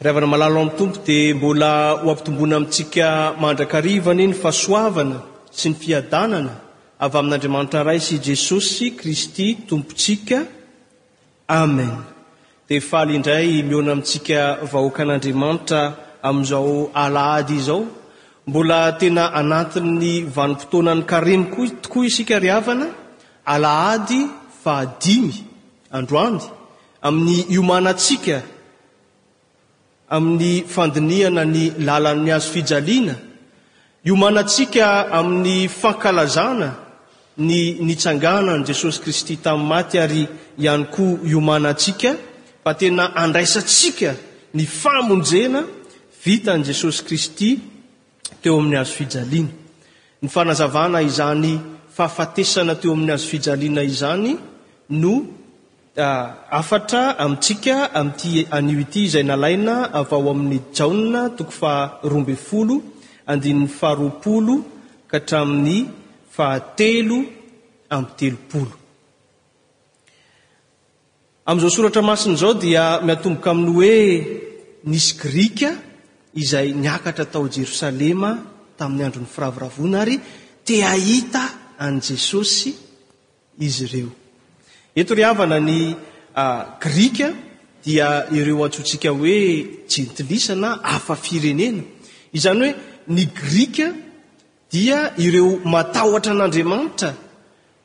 Ry havana malalo amin'ny Tompo dia mbola ho ampitomboina amintsika mandrakariva anie ny fahasoavana sy ny fiadanana avy amin'Andriamanitra Ray sy Jesosy Kristy Tompontsika. Amen. Dia faly indray mihaona amintsika vahoakan'Andriamanitra amin'izao Alahady izao. Mbola tena anatin'ny vanim-potoanan'ny Karemy koa tokoa isika ry havana, Alahady fahadimy androany Amin'ny iomanantsika amin'ny fandinihana ny lalan'ny hazo fijaliana, iomanantsika amin'ny fankalazana ny nitsanganan'i Jesosy Kristy tamin'ny maty ary ihany koa iomanantsika fa tena andraisantsika ny famonjena vitan'i Jesosy Kristy teo amin'ny hazo fijaliana. Ny fanazavana izany fahafatesana teo amin'ny hazo fijaliana izany no Hafatra amintsika amin'ity anio ity izay nalaina avy ao amin'ny Jaona toko faha roa ambin'ny folo andininy faha roapolo ka hatramin'ny faha telo amby telopolo. Amin'izao soratra masina izao dia miatomboka amin'ny hoe nisy Grika izay niakatra tao Jerosalema tamin'ny andron'ny firavoravoana ary te hahita an'i Jesosy, izy ireo. Eto ry havana ny grika dia ireo antsointsika hoe jentilisa na hafa firenena. Izany hoe ny grika dia ireo matahotra an'Andriamanitra,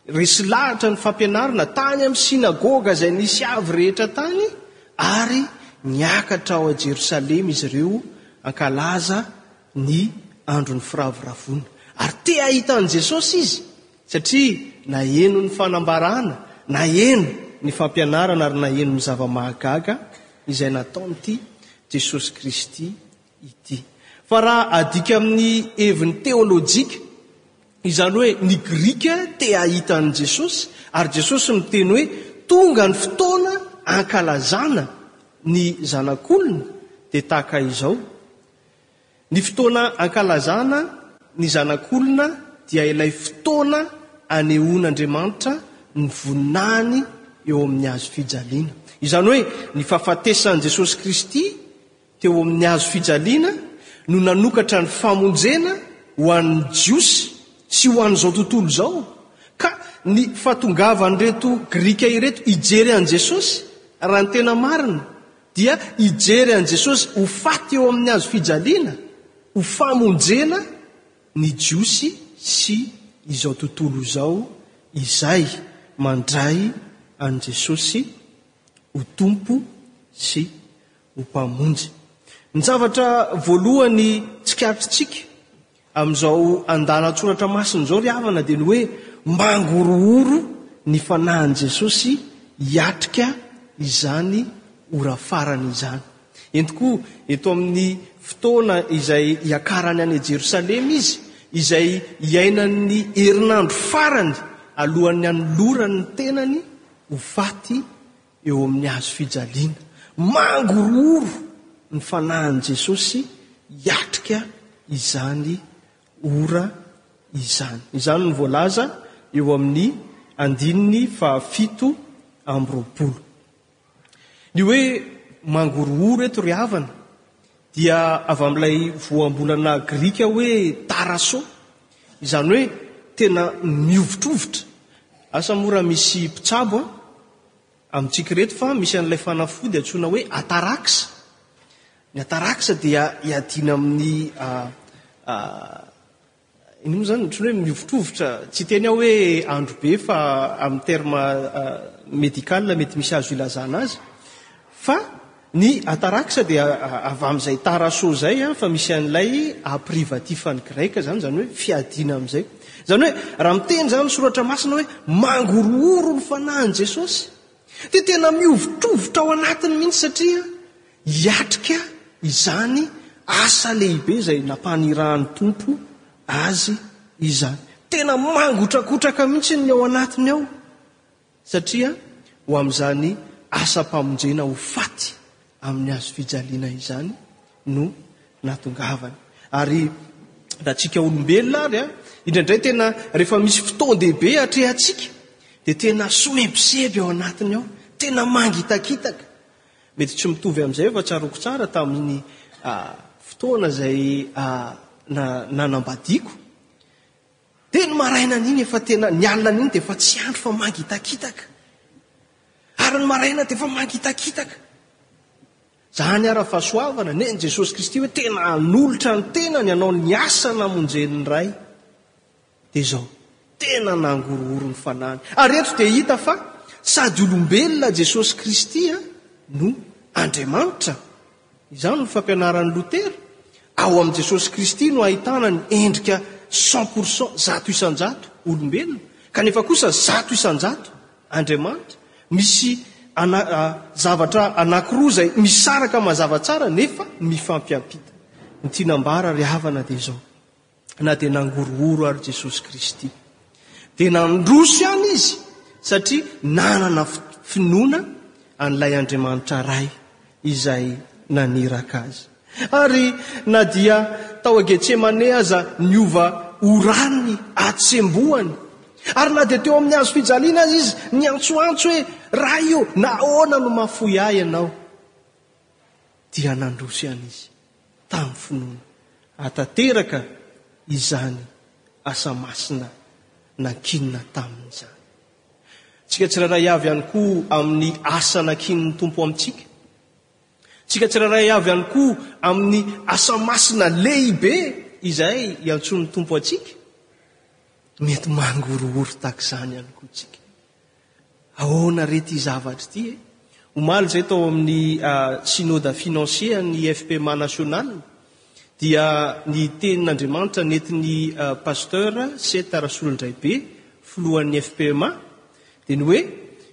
resy lahatra ny fampianarana tany amin'ny synagoga izay nisy avy rehetra tany ary niakatra ao Jerosalema izy ireo hankalaza ny andron'ny firavoravoana. Ary te hahita an'i Jesosy izy Satria naheno ny fanambarana, naheno ny fampianarana ary naheno ny zava-mahagaga izay nataon'ity Jesosy Kristy ity. Fa raha adika amin'ny heviny teolojika, izany hoe ny Grika te hahita an'i Jesosy, ary Jesosy miteny hoe tonga ny fotoana hankalazana ny Zanak'olona, dia tahaka izao, Ny fotoana ankalazana ny Zanak'olona dia ilay fotoana anehoan'Andriamanitra ny voninahiny eo amin'ny hazo fijaliana. Izany hoe ny fahafatesan'i Jesosy Kristy teo amin'ny hazo fijaliana no nanokatra ny famonjena ho an'ny Jiosy sy ho an'izao tontolo izao, ka ny fahatongavan'ireto Grika ireto hijery an'i Jesosy, raha ny tena marina, dia hijery an'i Jesosy ho faty eo amin'ny hazo fijaliana ho famonjena ny Jiosy sy izao tontolo izao izay mandray an'i Jesosy ho Tompo sy ho Mpamonjy. Ny zavatra voalohany tsikaritrintsika Amin'izao andalan-tsoratra masina izao ry havana dia ny hoe mangorohoro ny fanahin'i Jesosy hiatrika izany ora farany izany. Eny tokoa, eto amin'ny fotoana izay hiakarany any Jerosalema izy, izay hiainany ny herinandro farany alohan'ny hanolorany ny tenany ho faty eo amin'ny hazo fijaliana. Mangorohoro ny fanahin'i Jesosy hiatrika izany ora izany. Izany no voalaza eo amin'ny andininy fahafito amby roapolo. Ny hoe mangorohoro eto ry havana dia avy amin'ilay voambolana grika hoe taraso, izany hoe tena mihovitrovitra. Asa moa raha misy mpitsabo an? amintsika ireto fa misy an'ilay fanafody antsoina hoe ataraksa. Ny ataraksa dia iadiana amin'ny ino moa izany otrany hoe mihovitrovitra, tsy teny aho hoe andro be fa amin'ny terme médical mety misy azo ilazana azy fa Ny ataraksa dia avy amin'izay tarasso izay fa misy an'ilay a privatifan'ny greka izany, izany hoe fiadiana amin'izay. Izany hoe raha miteny izany ny soratra masina hoe mangorohoro ny fanahin'i Jesosy dia tena mihovitrovitra ao anatiny mihitsy satria hiatrika izany asa lehibe izay nampanirahan'ny Tompo azy izany. Tena mangotrakotraka mihitsy ny ao anatiny ao. Satria ho amin'izany asam-pamonjena ho faty amin'ny hazo fijaliana izany no natongavany. Ary na tsika olombelona ary, indraindray tena rehefa misy fotoan-dehibe atrehantsika, dia tena somebiseby ao anatiny ao, tena mangitakitaka. Mety tsy mitovy amin'izay fa tsaroako tsara tamin'ny fotoana izay nanambadiako, Dia ny marainany iny efa tena, ny alina iny dia efa tsy andro fa mangitakitaka. Ary ny maraina dia efa mangitakitaka. Izany ara fahasoavana, nen'i Jesosy Kristy hoe tena hanolotra ny tenany hanao ny asa namonjeny ny Ray. Dia izao, tena nangorohoro ny fanahiny. Ary eto dia hita fa sady olombelona Jesosy Kristy no Andriamanitra. Izany no fampianaran'i Lotera. Ao amin'i Jesosy Kristy no ahitana ny endrika cent pour cent, zato isan-jato, olombelona, kanefa kosa zato isan-jato, Andriamanitra. Misy ana, a, zavatra anankiroa izay misaraka mazava tsara nefa mifampiampita. Ny tiana ambara, ry havana, dia izao. na dia nangorohoro ary Jesosy Kristy. Dia nandroso ihany izy satria nanana finoana an'ilay Andriamanitra Ray izay naniraka azy. Ary na dia tao Getsemane aza niova ho ran'ny hatsembohany, ary na dia teo amin'ny hazo fijaliana aza izy niantsoantso hoe, Ray ô, nahoana no mahafoy ahy ianao? Dia nandroso ihany izy. tamin'ny finoana. Atanteraka izany asa masina nankinina taminy izany. Isika tsirairay avy ihany koa amin'ny asa nankinin'ny Tompo amintsika. Isika tsirairay avy ihany koa amin'ny asa masina lehibe izay iantsoan'ny Tompo antsika. Mety mangorohoro tahaka izany ihany koa isika. Ahoana re ity zavatra ity e? Omaly izay tao amin'ny Synode Financier ny FPMA National dia ny tenin'Andriamanitra nentin'ny Pasteur Seth Rasolondraibe filohan'ny FPMA dia ny hoe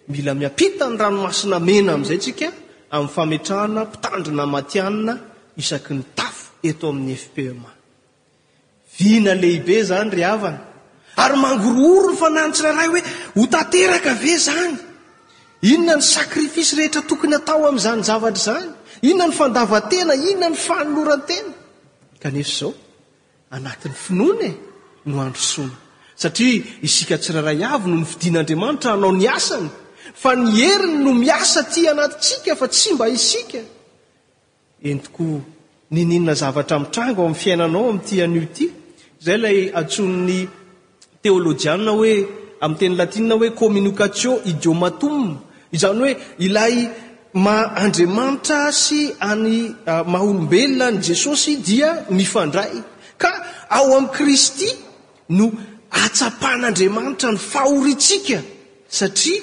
mila miampita ny ranomasina mena amin'izay tsika amin'ny fametrahana mpitandrina matihanina isaky ny tafo eto amin'ny FPMA. Vina lehibe izany ry havana. Ary mangorohoro ny fanahin'ny tsirairay hoe, ho tanteraka ve izany? Inona ny sacrifice rehetra tokony hatao amin'izany zavatra izany? Inona ny fandavan-tena? Inona ny fanoloran-tena? Kanefa izao, anatin'ny finoana e, no handrosoana. Satria isika tsirairay avy no nofidin'Andriamanitra hanao ny asany, fa ny heriny no miasa aty anatintsika fa tsy mba isika. Eny tokoa, n'inon'inona zavatra mitranga ao amin'ny fiainanao amin'ity anio ity, izay ilay antsoin'ny teolojianina hoe, amin'ny teny latinina hoe communicatio idiomatum, izany hoe ilay maha Andriamanitra sy an'ny ah, maha olombelona an'i Jesosy dia mifandray. Ka ao amin'i Kristy no atsapan'Andriamanitra ny fahoriantsika, satria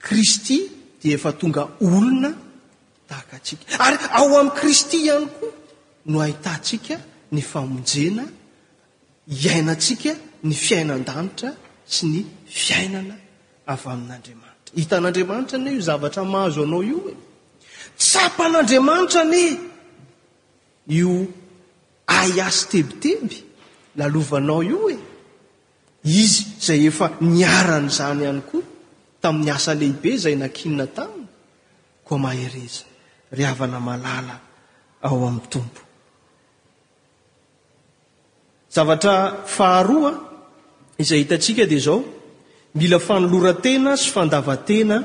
Kristy dia efa tonga olona, Tahaka antsika. Ary ao amin'i Kristy ihany koa no ahitantsika ny famonjena, iainantsika ny fiainan-danitra sy ny fiainana avy amin'Andriamanitra. Hitan'Andriamanitra anie io zavatra mahazo anao io e. Tsapan'Andriamanitra anie io ahiahy tebiteby lalovanao io e. Izy izay efa niharan'izany ihany koa tamin'ny asa lehibe izay nakinina taminy. Koa mahereza, ry havana malala ao amin'ny Tompo. Zavatra faharoa izay hitantsika dia izao, mila fanoloran-tena sy fandavan-tena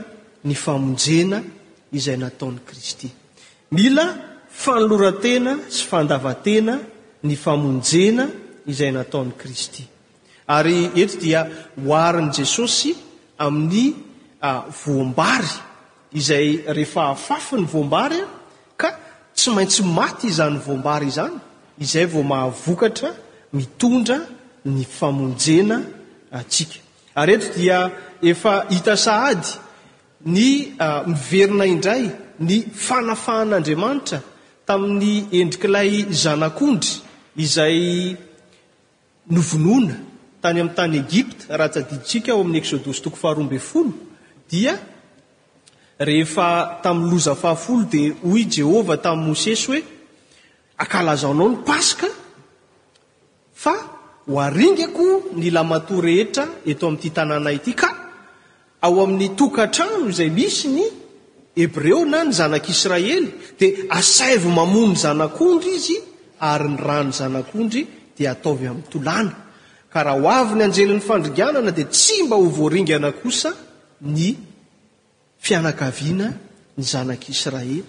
ny famonjena izay nataon'i Kristy. Mila fanoloran-tena sy fandavan-tena ny famonjena izay nataon'i Kristy. Ary eto dia oharin'i Jesosy amin'ny voam-bary, izay rehefa afafy ny voam-bary ka tsy maintsy maty izany voam-bary izany, izay vao mahavokatra mitondra ny famonjena antsika. Ary eto dia efa hita sahady ny miverina indray ny fanafahan'Andriamanitra tamin'ny endrik'ilay Zanak'ondry izay novonoina tany amin'ny tany Egypta, raha tsadidintsika ao amin'ny Eksodosy toko faharoa ambin'ny folo, dia rehefa tamin'ny loza fahafolo dia hoy i Jehovah tamin'i Mosesy hoe, Ankalazao anao ny Paska, fa ho aringako ny lamatoa rehetra eto amin'ity tanàna ity ka Ao amin'ny tokantrano izay misy ny Hebreo na ny Zanak'Israely dia asaivo mamoa ny zanak'ondry izy ary ny ran'ny zanak'ondry dia ataovy amin'ny tolàna, ka raha ho avy ny anjelin'ny fandringanana dia tsy mba ho voaringana kosa ny fianakaviana, ny Zanak'Israely.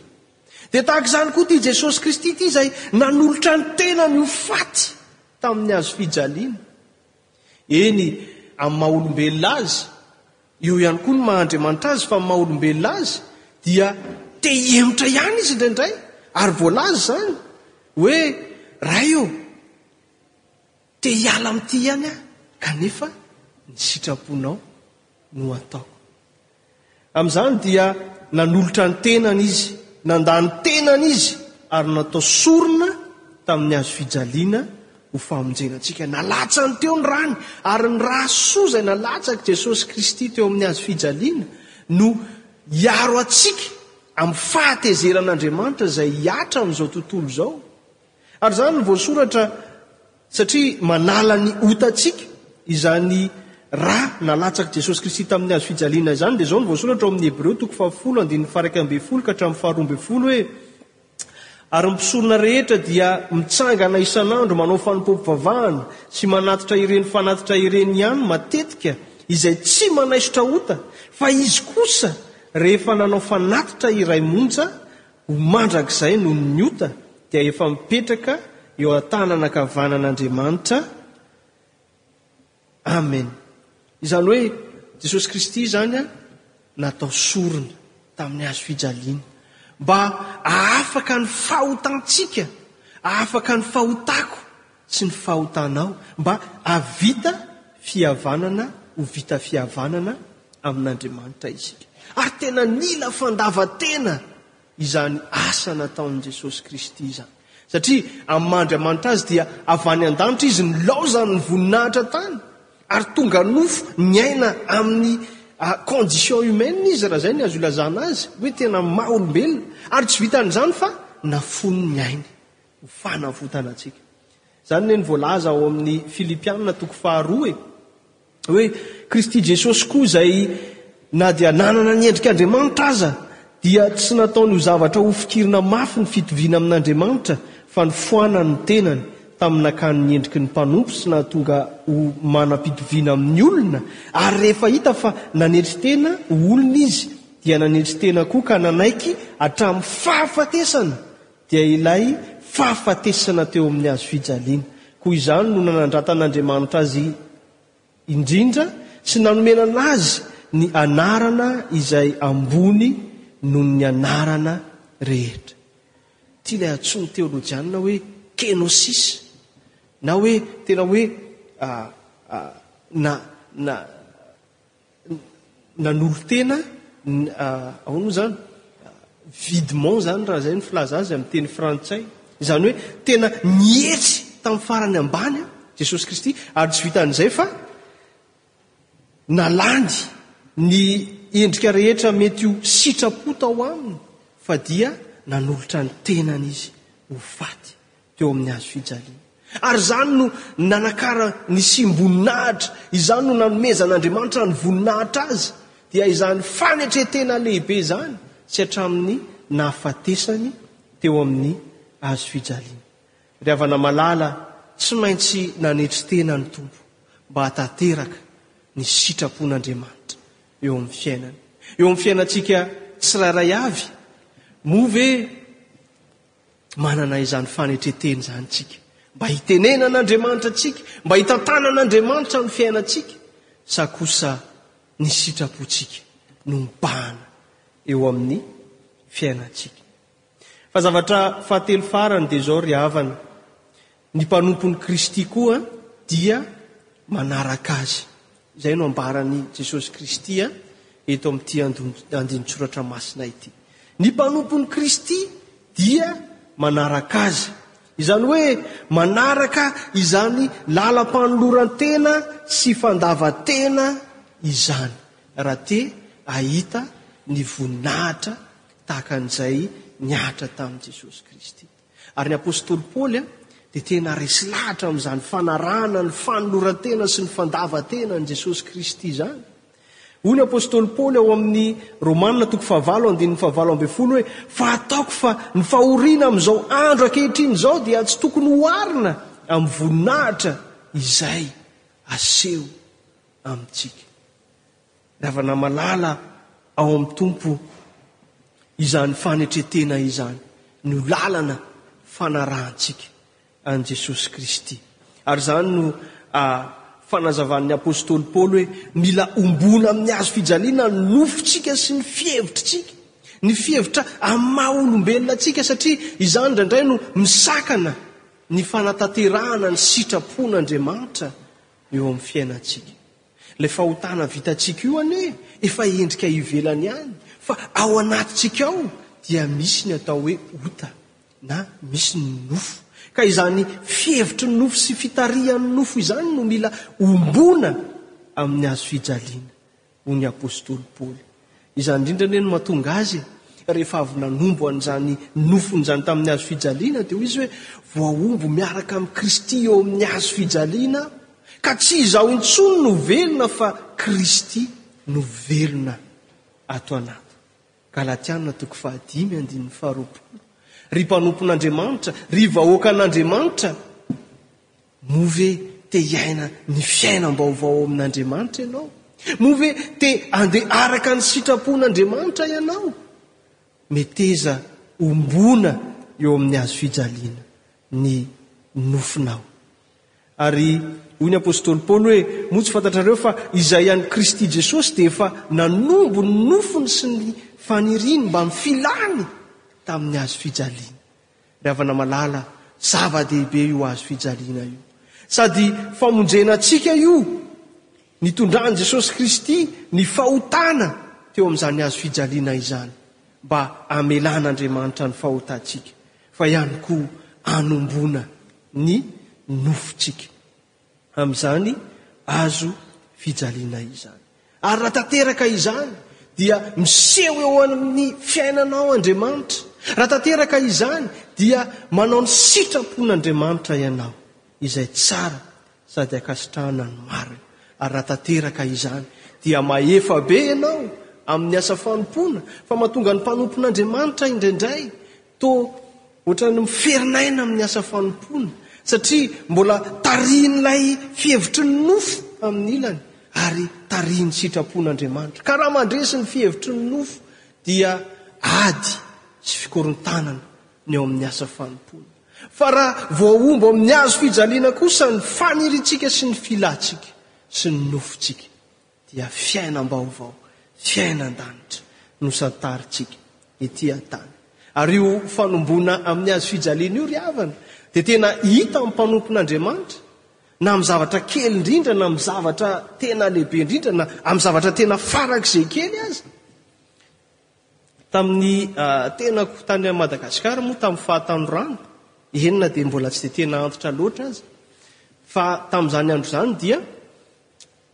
Dia tahaka izany koa ity Jesosy Kristy ity izay nanolotra ny tenany ho faty tamin'ny hazofijaliana. Eny, amin'ny maha olombelona azy, eo ihany koa ny maha Andriamanitra azy, fa amin'ny maha olombelona azy dia te hihemotra ihany izy indraindray, ary voalaza izany hoe, Ray ô, te hiala amin'ity ihany aho, kanefa ny sitraponao no ataoko. Amin'izany dia nanolotra ny tenany izy, nandà ny tenany izy ary natao sorona tamin'ny hazo fijaliana ho famonjena antsika. Nalatsany teo ny rany ary ny ra soa izay nalatsak'i Jesosy Kristy teo amin'ny hazo fijaliana no hiaro antsika amin'ny fahatezeran'Andriamanitra izay hihatra amin'izao tontolo izao. Ary izany no voasoratra Satria manala ny otantsika izany rà nalatsak'i Jesosy Kristy tamin'ny hazo fijaliana izany, dia izao no voasoratra ao amin'ny Hebreo toko fahafolo andininy faha-iraika ambin'ny folo ka hatramin'ny faharoa ambin'ny folo hoe, Ary ny mpisorona rehetra dia mitsangana isan'andro manao fanompoam-pivavahana sy manatitra ireny fanatitra ireny ihany matetika izay tsy manaisotra ota, fa izy kosa rehefa nanao fanatitra iray monja Ho mandrakizay noho ny ota dia efa mipetraka eo an-tanana ankavanan'Andriamanitra. Amen. Izany hoe Jesosy Kristy izany natao sorona tamin'ny hazo fijaliana mba hahafaka ny fahotantsika, hahafaka ny fahotako. Tsy ny fahotanao mba hahavita fihavanana ho vita fihavanana amin'Andriamanitra isika. Ary tena nila fandavan-tena izany asa nataon'i Jesosy Kristy izany. Satria amin'ny maha Andriamanitra Azy dia avy any an-danitra Izy nilaozany ny voninahitra tany ary tonga nofo niaina amin'ny condition humaine Izy raha izay ny azo ilazana Azy hoe tena maha olombelona ary tsy vitan'izany fa nafoiny ny ainy. ho fanavotana antsika. Izany anie no voalaza ao amin'ny Filipianina toko faharoa e. Hoe Kristy Jesosy koa izay na dia nanana ny endrik'Andriamanitra aza dia tsy nataony ho zavatra hofikirina mafy ny fitoviana amin'Andriamanitra fa nifoanany ny tenany tamin'ny nakany ny endriky ny mpanompo sy nahatonga ho manam-pitoviana amin'ny olona ary rehefa hita fa nanetry tena ho olona izy dia nanetry tena koa ka nanaiky hatramin'ny fahafatesana dia ilay fahafatesana teo amin'ny hazo fijaliana. Koa izany no nanandratan'Andriamanitra azy indrindra sy nanomenana azy ny anarana izay ambony noho ny anarana rehetra. Ity ilay antsoin'ny teolojianina hoe kenosis, na hoe tena hoe na, na, Nanolo-tena, ahoana moa izany? Videment izany raha izay ny filaza azy amin'ny teny frantsay. Izany hoe tena nihetsy tamin'ny farany ambany Jesosy Kristy ary tsy vitan'izay fa nalany ny endrika rehetra mety ho sitrapo tao aminy fa dia nanolotra ny tenany izy ho faty teo amin'ny hazo fijaliana. Ary izany no nanakara ny siam-boninahitra, izany no nanomezan'Andriamanitra ny voninahitra Azy, dia izany fanetren-tena lehibe izany, sy hatramin'ny nahafatesany teo amin'ny hazo fijaliana. Ry havana malala, tsy maintsy nanetry tena ny Tompo mba hahatanteraka ny sitrapon'Andriamanitra eo amin'ny fiainany, eo amin'ny fiainantsika tsirairay avy. Moa ve Manana izany fanetren-teny izany tsika mba hitenena an'Andriamanitra antsika, mba hitantanan'Andriamanitra amin'ny fiainantsika, sa kosa ny sitrapontsika no mibahana eo amin'ny fiainantsika? Fa zavatra fahatelo farany dia izao ry havana, Ny mpanompon'i Kristy koa dia manaraka Azy. Izay no ambaran'i Jesosy Kristy eto amin'ity andinin-tsoratra masina ity. Ny mpanompon'i Kristy dia manaraka Azy. Izany hoe manaraka izany lalam-panoloran-tena sy fandavan-tena izany, raha te hahita ny voninahitra tahaka an'izay nihatra tamin'i Jesosy Kristy. Ary ny apostoly Paoly dia tena resy lahatra amin'izany fanarahana ny fanoloran-tena sy ny fandavan-tena an'i Jesosy Kristy izany. Hoy ny apostoly Paoly ao amin'ny Romana toko fahavalo andininy fahavalo ambin'ny folo hoe fa ataoko fa ny fahoriana amin'izao andro ankehitriny izao dia tsy tokony hoharina amin'ny voninahitra izay aseho amintsika. Ravana malala ao amin'ny Tompo izany fanetretena izany, no lalana fanarahantsika an'i Jesosy Kristy. Ary izany no fanazavan'ny Apostoly Paoly hoe mila ombona amin'ny hazo fijaliana ny nofontsika sy ny fihevitritsika, ny fihevitra amin'ny maha olombelona antsika satria izany indraindray no misakana ny fanatanterahana ny sitrapon'Andriamanitra eo amin'ny fiainantsika. Ilay fahotana vitantsika io anie efa endrika ivelany ihany fa ao anatintsika ao dia misy ny atao hoe ota na misy ny nofo. Ka izany fihevitry ny nofo sy fitarihan'ny nofo izany no mila ombona amin'ny hazo fijaliana, hoy ny apostoly Paoly. Izany indrindra anie no mahatonga azy e! Rehefa avy nanombo an'izany nofony izany tamin'ny hazo fijaliana, dia hoy izy hoe, Voahombo miaraka amin'i Kristy eo amin'ny hazo fijaliana aho, ka tsy izaho intsony no velona fa Kristy no velona ato anato. Galatiana toko fahadimy andininy faharoapolo. Ry mpanompon'Andriamanitra, ry vahoakan'Andriamanitra, Moa ve te hiaina ny fiainam-baovao ao amin'Andriamanitra ianao? Moa ve te handeha araka ny sitrapon'Andriamanitra ianao? Meteza hombona eo amin'ny hazo fijaliana ny nofinao. Ary hoy ny apostoly Paoly hoe, moa tsy fantatrareo fa izay an'i Kristy Jesosy dia efa nanombo ny nofiny sy ny faniriany mba ny filany tamin'ny hazo fijaliana. Ry havana malala, zava-dehibe io hazo fijaliana io. Sady famonjena antsika io. Nitondran'i Jesosy Kristy ny fahotana teo amin'izany hazo fijaliana izany, mba hamelan'Andriamanitra ny fahotantsika, fa ihany koa hanomboana ny nofontsika. Amin'izany hazo fijaliana izany. Ary raha tanteraka izany, dia miseho eo amin'ny fiainanao Andriamanitra. Raha tanteraka izany, dia manao ny sitrampon'Andriamanitra ianao, izay tsara sady ankasitrahana ny marina. Ary raha tanteraka izany, dia mahefa be ianao amin'ny asa fanompoana, fa mahatonga ny mpanompon'Andriamanitra indraindray Toa ohatran'ny miferin'aina amin'ny asa fanompoana, satria mbola tarihin'ilay fihevitry ny nofo amin'ny ilany ary tarihin'ny sitrapon'Andriamanitra. Ka raha mandresy ny fihevitry ny nofo, dia ady sy fikorontanana ny ao amin'ny asa fanompoana. Fa raha voahombo amin'ny hazo fijaliana kosa ny fanirintsika sy ny filantsika sy ny nofontsika. dia fiainam-baovao, fiainan-danitra, no santarintsika ety an-tany. Ary io fanomboana amin'ny hazo fijaliana io, ry havana, dia tena hita amin'ny mpanompon'Andriamanitra, na amin'ny zavatra kely indrindra, na amin'ny zavatra tena lehibe indrindra, na amin'ny zavatra tena farak'izay kely aza. Tamin'ny tenako tany Madagasikara moa tamin'ny fahatanorana, eny na dia mbola tsy dia tena antitra loatra aza, fa tamin'izany andro izany dia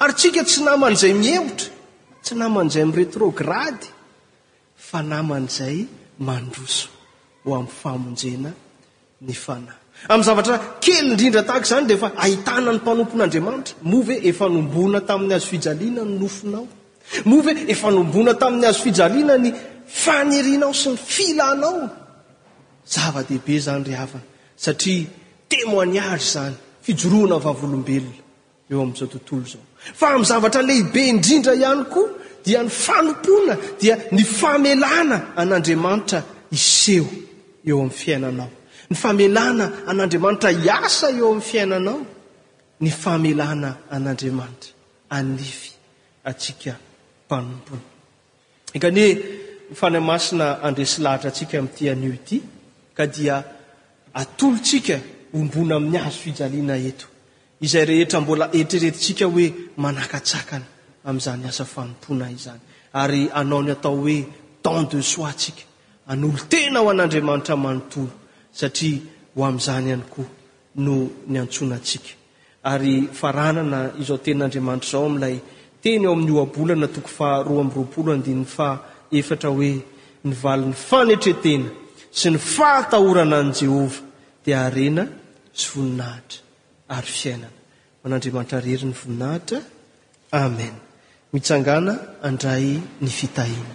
Ary tsika tsy naman'izay mihemotra, tsy naman'izay mi-retrograde, fa naman'izay mandroso ho amin'ny famonjena ny fanahy. Amin'ny zavatra kely indrindra tahaka izany dia efa ahitana ny mpanompon'Andriamanitra. Moa ve efa nombona tamin'ny hazo fijaliana ny nofinao? Moa ve efa nombona tamin'ny hazo fijaliana ny fanirianao sy ny filanao? Zava-dehibe izany ry havana, satria témoignage izany, fijoroana vavolombelona eo amin'izao tontolo izao. Fa amin'ny zavatra lehibe indrindra ihany koa dia ny fanompoana dia ny famelana an'Andriamanitra hiseho eo amin'ny fiainanao, ny famelana an'Andriamanitra hiasa eo amin'ny fiainanao, ny famelana an'Andriamanitra hanify antsika mpanompony. Enganie ny Fanahy Masina handresy lahatra antsika amin'ity anio ity ka dia atolotsika hombona amin'ny hazo fijaliana eto Izay rehetra mbola eritreretintsika hoe manakatsakana amin'izany asa fanompoana izany ary hanao ny atao hoe don de soi tsika, hanolo-tena ho an'Andriamanitra manontolo satria ho amin'izany ihany koa no niantsoana antsika. Ary faranana izao tenin'Andriamanitra izao amin'ilay teny ao amin'ny Ohabolana toko faha roa amby roapolo andininy faha efatra hoe, Ny valin'ny fanetren-tena sy ny fahatahorana an'i Jehovah dia harena sy voninahitra. ary fiainana. Ho an'Andriamanitra rery ny voninahitra. Amen. Mitsangàna handray ny fitahiana.